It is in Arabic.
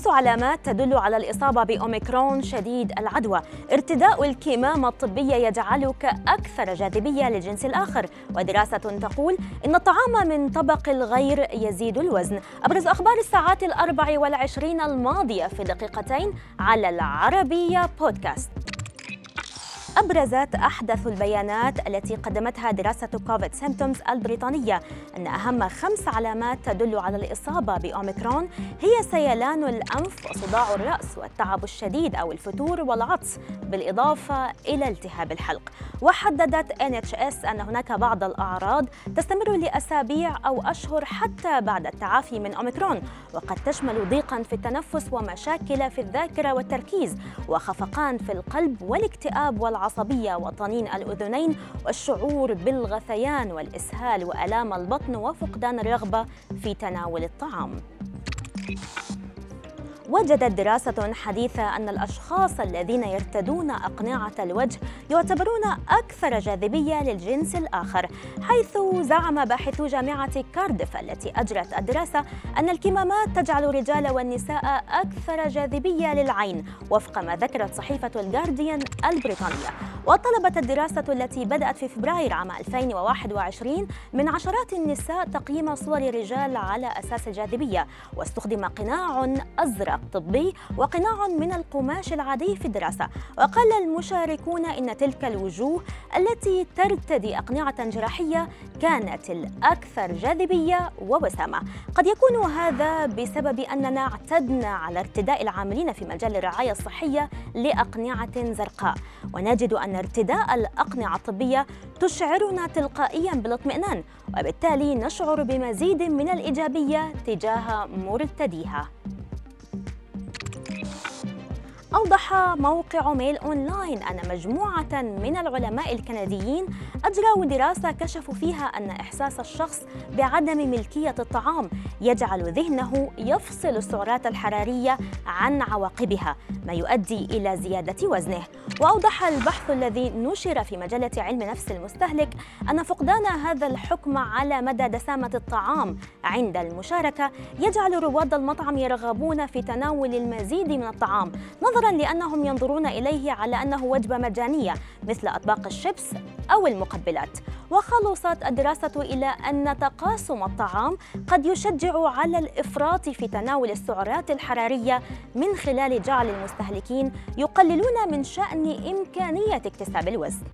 خمس علامات تدل على الإصابة بأوميكرون شديد العدوى. ارتداء الكمامة الطبية يجعلك أكثر جاذبية للجنس الآخر. ودراسة تقول إن الطعام من طبق الغير يزيد الوزن. أبرز أخبار الساعات الأربع والعشرين الماضية في دقيقتين على العربية بودكاست. أبرزت أحدث البيانات التي قدمتها دراسة COVID Symptoms البريطانية أن أهم خمس علامات تدل على الإصابة بأوميكرون هي سيلان الأنف وصداع الرأس والتعب الشديد أو الفتور والعطس بالإضافة إلى التهاب الحلق. وحددت NHS أن هناك بعض الأعراض تستمر لأسابيع أو أشهر حتى بعد التعافي من أوميكرون وقد تشمل ضيقا في التنفس ومشاكل في الذاكرة والتركيز وخفقان في القلب والاكتئاب والعصب. العصبية وطنين الأذنين والشعور بالغثيان والإسهال وألام البطن وفقدان الرغبة في تناول الطعام. وجدت دراسة حديثة أن الأشخاص الذين يرتدون أقنعة الوجه يعتبرون أكثر جاذبية للجنس الآخر حيث زعم باحثو جامعة كاردف التي أجرت الدراسة أن الكمامات تجعل الرجال والنساء أكثر جاذبية للعين وفق ما ذكرت صحيفة الجارديان البريطانية. وطلبت الدراسة التي بدأت في فبراير عام 2021 من عشرات النساء تقييم صور الرجال على أساس الجاذبية واستخدم قناع أزرق الطبي وقناع من القماش العادي في الدراسة. وقال المشاركون إن تلك الوجوه التي ترتدي أقنعة جراحية كانت الأكثر جاذبية ووسامة. قد يكون هذا بسبب أننا اعتدنا على ارتداء العاملين في مجال الرعاية الصحية لأقنعة زرقاء. ونجد أن ارتداء الأقنعة الطبية تشعرنا تلقائيا بالاطمئنان وبالتالي نشعر بمزيد من الإيجابية تجاه مرتديها. أوضح موقع ميل أونلاين أن مجموعة من العلماء الكنديين أجروا دراسة كشفوا فيها أن إحساس الشخص بعدم ملكية الطعام يجعل ذهنه يفصل السعرات الحرارية عن عواقبها ما يؤدي إلى زيادة وزنه. وأوضح البحث الذي نشر في مجلة علم نفس المستهلك أن فقدان هذا الحكم على مدى دسامة الطعام عند المشاركة يجعل رواد المطعم يرغبون في تناول المزيد من الطعام. نظرا لأنهم ينظرون إليه على أنه وجبة مجانية مثل أطباق الشيبس أو المقبلات. وخلصت الدراسة إلى أن تقاسم الطعام قد يشجع على الإفراط في تناول السعرات الحرارية من خلال جعل المستهلكين يقللون من شأن إمكانية اكتساب الوزن.